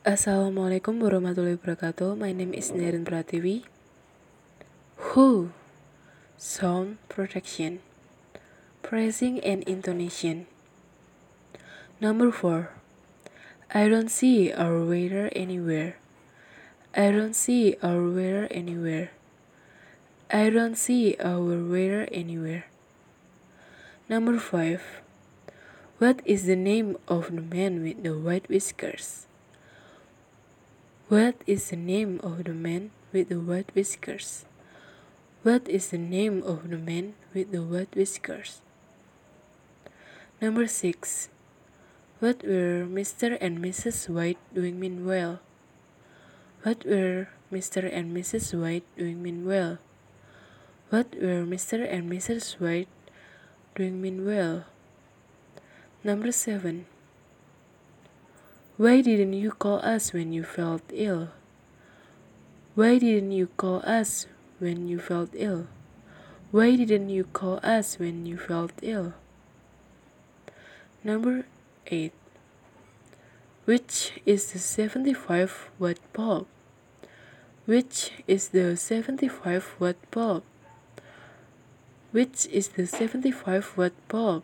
Assalamualaikum warahmatullahi wabarakatuh. My name is Naren Pratiwi. Who? Sound protection. Phrasing and intonation. Number 4. I don't see our waiter anywhere. I don't see our waiter anywhere. I don't see our waiter anywhere. Number 5. What is the name of the man with the white whiskers? What is the name of the man with the white whiskers? What is the name of the man with the white whiskers? Number 6. What were Mr. and Mrs. White doing meanwhile? What were Mr. and Mrs. White doing meanwhile? What were Mr. and Mrs. White doing meanwhile? Number 7. Why didn't you call us when you felt ill? Why didn't you call us when you felt ill? Why didn't you call us when you felt ill? Number 8. Which is the 75 watt bulb? Which is the 75 watt bulb? Which is the 75 watt bulb?